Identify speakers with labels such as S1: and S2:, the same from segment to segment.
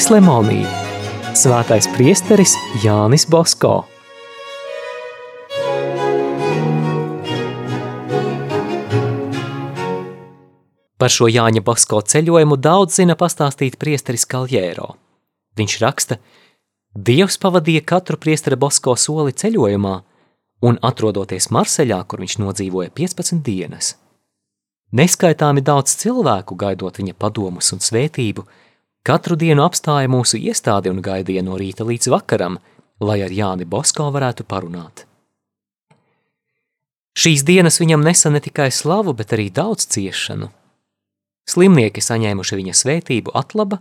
S1: Jānis Lemonī, Svētais priesteris Jānis Bosko. Par šo Jāņa Bosko ceļojumu daudz zina pastāstīt priesteris Kaljēro. Viņš raksta, Dievs pavadīja katru priestera Bosko soli ceļojumā, un atrodoties Marseļā, kur viņš nodzīvoja 15 dienas. Neskaitāmi daudz cilvēku, gaidot viņa padomus un svētību, katru dienu apstāja mūsu iestādi un gaidīja no rīta līdz vakaram, lai ar Jāni Bosko varētu parunāt. Šīs dienas viņam nesa ne tikai slavu, bet arī daudz ciešanu. Slimnieki saņēmuši viņa svētību atlaba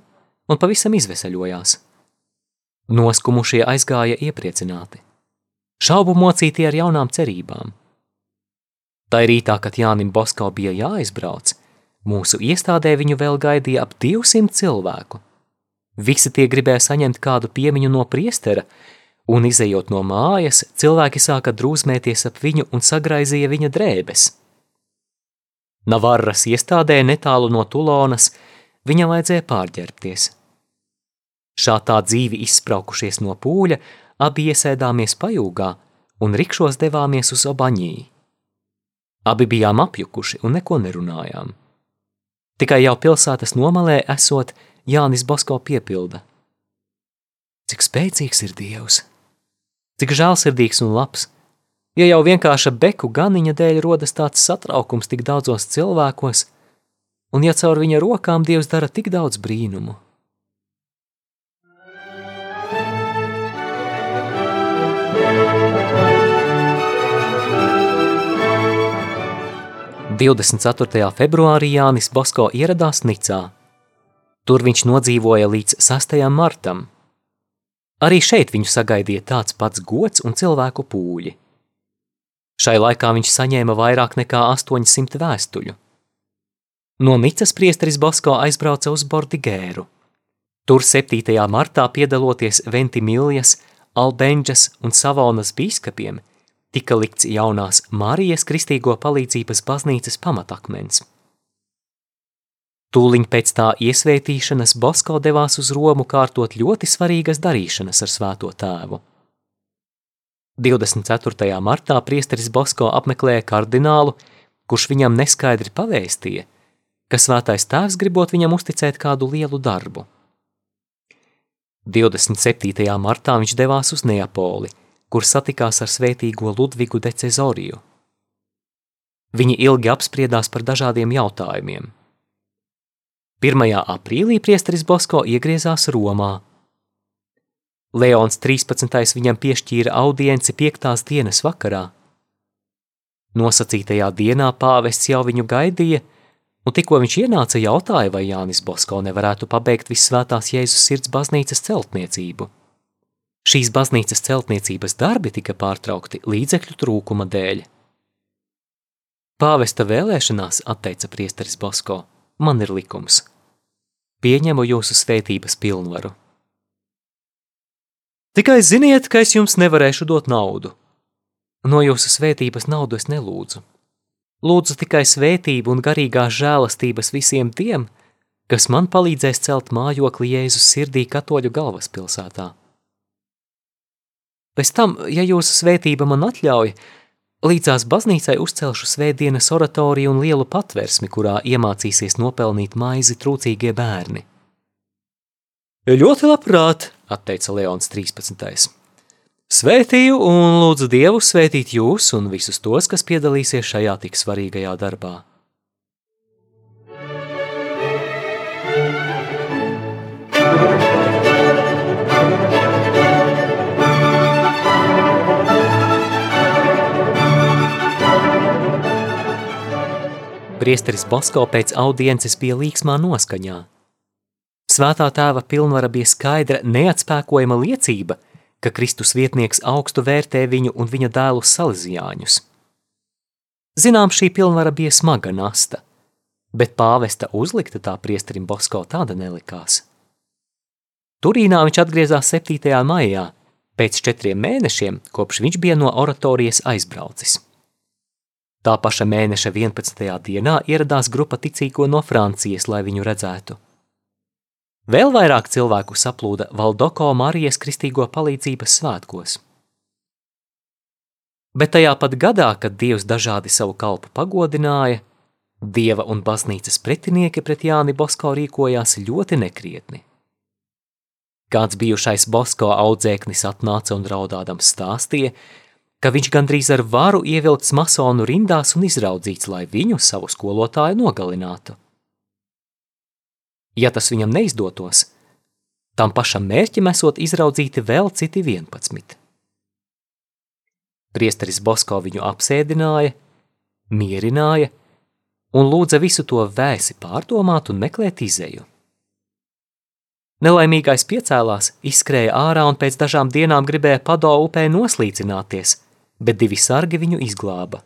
S1: un pavisam izveseļojās. Noskumušie aizgāja iepriecināti. Šaubu mocīti ar jaunām cerībām. Tā rītā, kad Jānim Bosko bija jāizbrauc, mūsu iestādē viņu vēl gaidīja ap 200 cilvēku. Visi tie gribēja saņemt kādu piemiņu no priestera, un izējot no mājas, cilvēki sāka drūzmēties ap viņu un sagraizīja viņa drēbes. Navarras iestādē netālu no Tulonas viņam vajadzēja pārģērbties. Šā tā dzīvi izspraukušies no pūļa, abi iesēdāmies pajūgā un rikšos devāmies uz Obaņī. Abi bijām apjukuši un neko nerunājām. Tikai jau pilsētas nomalē esot Jānis Bosko piepilda. Cik spēcīgs ir Dievs! Cik žēlsirdīgs un labs! Ja jau vienkārša beku ganiņa dēļ rodas tāds satraukums tik daudzos cilvēkos, un ja caur viņa rokām Dievs dara tik daudz brīnumu. Divdesmit ceturtajā februārī Jānis Bosko ieradās Nicā. Tur viņš nodzīvoja līdz 6. martam. Arī šeit viņu sagaidīja tāds pats gods un cilvēku pūļi. Šai laikā viņš saņēma vairāk nekā 800 vēstuļu. No Nicas priesteris Bosko aizbrauca uz Bordigēru. Tur 7. martā piedaloties Ventimiljas, Albenģas un Savonas bīskapiem, tika likts jaunās Marijas Kristīgo palīdzības baznīcas pamatakmens. Tūliņ pēc tā iesvētīšanas Bosko devās uz Romu kārtot ļoti svarīgas darīšanas ar svēto tēvu. 24. martā priesteris Bosko apmeklēja kardinālu, kurš viņam neskaidri pavēstīja, ka svētais tēvs gribot viņam uzticēt kādu lielu darbu. 27. martā viņš devās uz Neapoli, kur satikās ar svētīgo Ludvigu de Cezoriju. Viņi ilgi apspriedās par dažādiem jautājumiem. 1. aprīlī priesteris Bosko iegriezās Romā, Leons 13. viņam piešķīra audienci piektās dienas vakarā. Nosacītajā dienā pāvests jau viņu gaidīja, un tikko viņš ienāca, jautāja, vai Jānis Bosko nevarētu pabeigt visvētās Jēzus sirds baznīcas celtniecību. Šīs baznīcas celtniecības darbi tika pārtraukti līdzekļu trūkuma dēļ. Pāvesta vēlēšanās, atteica priesteris Bosko, man ir likums. Pieņemu jūsu svētības pilnvaru. Tikai ziniet, ka es jums nevarēšu dot naudu. No jūsu svētības naudu es nelūdzu. Lūdzu tikai svētību un garīgās žēlastības visiem tiem, kas man palīdzēs celt mājokli Jēzus sirdī katoļu galvaspilsētā. Pēc tam, ja jūsu svētība man atļauj, līdzās baznīcai uzcelšu svētdienas oratoriju un lielu patversmi, kurā iemācīsies nopelnīt maizi trūcīgie bērni. Ļoti labprāt, atteica Leons 13. Svētīju un lūdzu Dievu svētīt jūs un visus tos, kas piedalīsies šajā tik svarīgajā darbā. Priesteris Bosko pēc audiences bija līksmā noskaņā – Svētā tēva pilnvara bija skaidra, neatspēkojama liecība, ka Kristus vietnieks augstu vērtē viņu un viņa dēlus salīdzjāņus. Zinām, šī pilnvara bija smaga nasta, bet pāvesta uzlikta tā priesterim Bosko tāda nelikās. Turīnā viņš atgriezās 7. maijā, pēc četriem mēnešiem, kopš viņš bija no oratorijas aizbraucis. Tā paša mēneša 11. dienā ieradās grupa ticīgo no Francijas, lai viņu redzētu. Vēl vairāk cilvēku saplūda Valdoko Marijas kristīgo palīdzības svētkos. Bet tajā pat gadā, kad Dievs dažādi savu kalpu pagodināja, Dieva un baznīcas pretinieki pret Jāni Bosko rīkojās ļoti nekrietni. Kāds bijušais Bosko audzēknis atnāca un raudādams stāstīja, ka viņš gandrīz ar varu ievilkts masonu rindās un izraudzīts, lai viņu savu skolotāju nogalinātu. Ja tas viņam neizdotos, tam pašam mērķim esot izraudzīti vēl citi 11. Priesteris Bosko viņu apsēdināja, mierināja un lūdza visu to vēsi pārdomāt un meklēt izēju. Nelaimīgais piecēlās, izskrēja ārā un pēc dažām dienām gribēja pado upē noslīcināties, bet divi sargi viņu izglāba.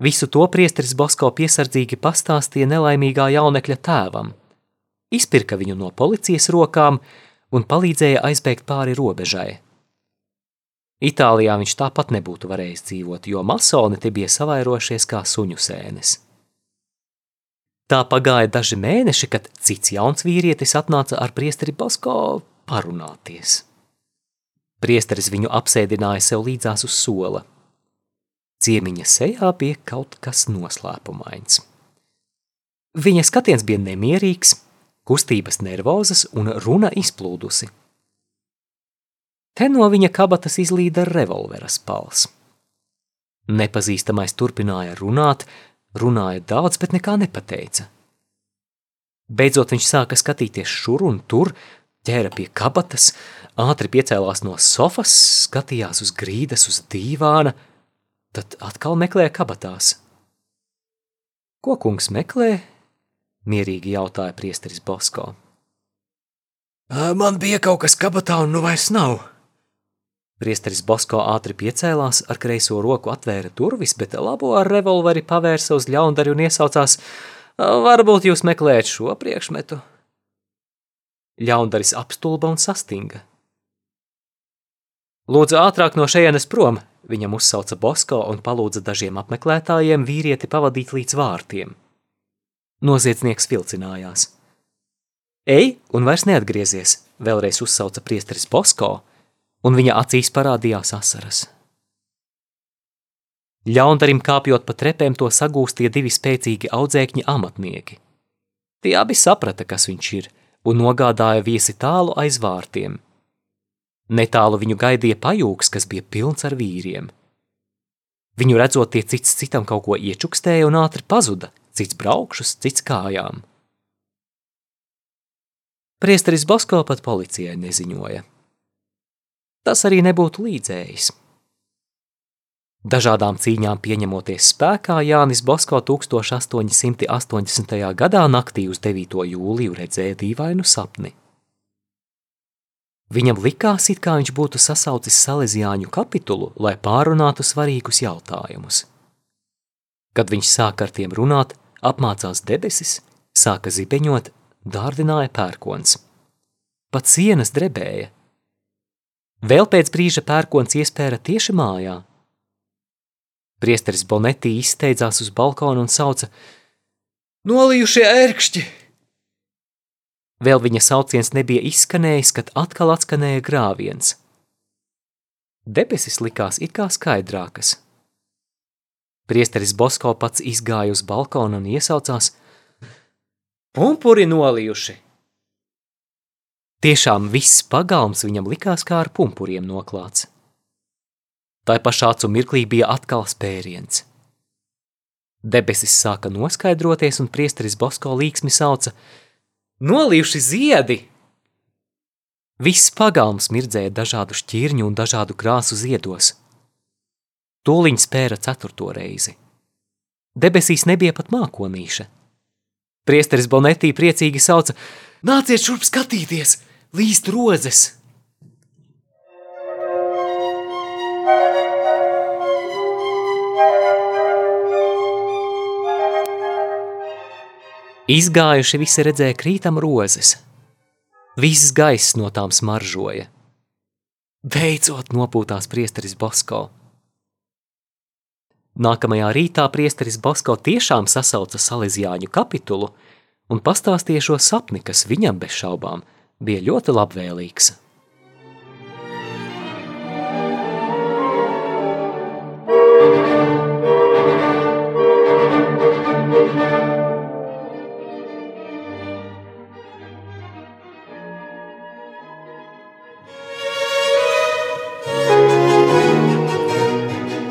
S1: Visu to priesteris Bosko piesardzīgi pastāstīja nelaimīgā jaunekļa tēvam, izpirka viņu no policijas rokām un palīdzēja aizbēgt pāri robežai. Itālijā viņš tāpat nebūtu varējis dzīvot, jo masoni te bija savairojušies kā suņu sēnes. Tā pagāja daži mēneši, kad cits jauns vīrietis atnāca ar priesteri Basko parunāties. Priesteris viņu apsēdināja sev līdzās uz sola. Ciemiņa sejā bija kaut kas noslēpumains. Viņa skatiens bija nemierīgs, kustības nervozas un runa izplūdusi. Te no viņa kabatas izlīda revolvera spals. Nepazīstamais turpināja runāt, runāja daudz, bet nekā nepateica. Beidzot viņš sāka skatīties šur un tur, ķēra pie kabatas, ātri piecēlās no sofas, skatījās uz grīdas, uz dīvāna, tad atkal meklēja kabatās. Ko kungs meklē? Mierīgi jautāja priesteris Bosko. Man bija kaut kas kabatā un nu vairs nav, Priesteris Bosko ātri piecēlās, ar kreiso roku atvēra durvis, bet labo ar revolveri pavērsa uz ļaundari un iesaucās: Varbūt jūs meklējat šo priekšmetu? Ļaundaris apstulba un sastinga. Lūdzu, ātrāk no šejienes prom, viņam uzsauca Bosko un palūdza dažiem apmeklētājiem vīrieti pavadīt līdz vārtiem. Noziedznieks vilcinājās. Ej, un vairs neatgriezies, vēlreiz uzsauca priesteris Bosko un viņa acīs parādījās asaras. Ļaundarim kāpjot pa trepēm to sagūstīja divi spēcīgi audzēkņi amatnieki. Tie abi saprata, kas viņš ir, un nogādāja viesi tālu aiz vārtiem. Netālu viņu gaidīja pajūgs, kas bija pilns ar vīriem. Viņu redzot, tie cits citam kaut ko iečukstēja un ātri pazuda, cits braukšus, cits kājām. Priesteris Basko pat policijai neziņoja tas arī nebūtu līdzējis. Dažādām cīņām pieņemoties spēkā, Jānis Bosko 1880. gadā naktī uz 9. jūliju redzēja dīvainu sapni. Viņam likās, it kā viņš būtu sasaucis Salesiāņu kapitulu, lai pārunātu svarīgus jautājumus. Kad viņš sāka ar tiem runāt, apmācās debesis, sāka zibeņot, dārdināja pērkons. Pat sienas drebēja – Vēl pēc brīža pērkons iespēra tieši mājā. Priesteris Bonetī izsteidzās uz balkonu un sauca: Nolījušie ērkšķi! Vēl viņa sauciens nebija izskanējis, kad atkal atskanēja grāviens. Debesis likās it kā skaidrākas. Priesteris Bosko pats izgāja uz balkonu un iesaucās: Pumpuri nolījuši! Tiešām viss pagalms viņam likās kā ar pumpuriem noklāts. Tā pašā acu mirklī bija atkal spēriens. Debesis sāka noskaidroties, un priesteris Bosko līksmi sauca: Nolījuši ziedi! Viss pagalms mirdzēja dažādu šķirņu un dažādu krāsu ziedos. Tūliņš spēra ceturto reizi. Debesīs nebija pat mākonīša. Priesteris Bonetī priecīgi sauca: Nāciet šurp skatīties! līst rozes. Izgājuši visi redzēja krītam rozes. Viss gaiss no tām smaržoja. Beidzot nopūtās priesteris Bosko. Nākamajā rītā priesteris Bosko tiešām sasauca Salesiāņu kapitulu un pastāstīja šo sapni, kas viņam bez šaubām bija ļoti labvēlīgs.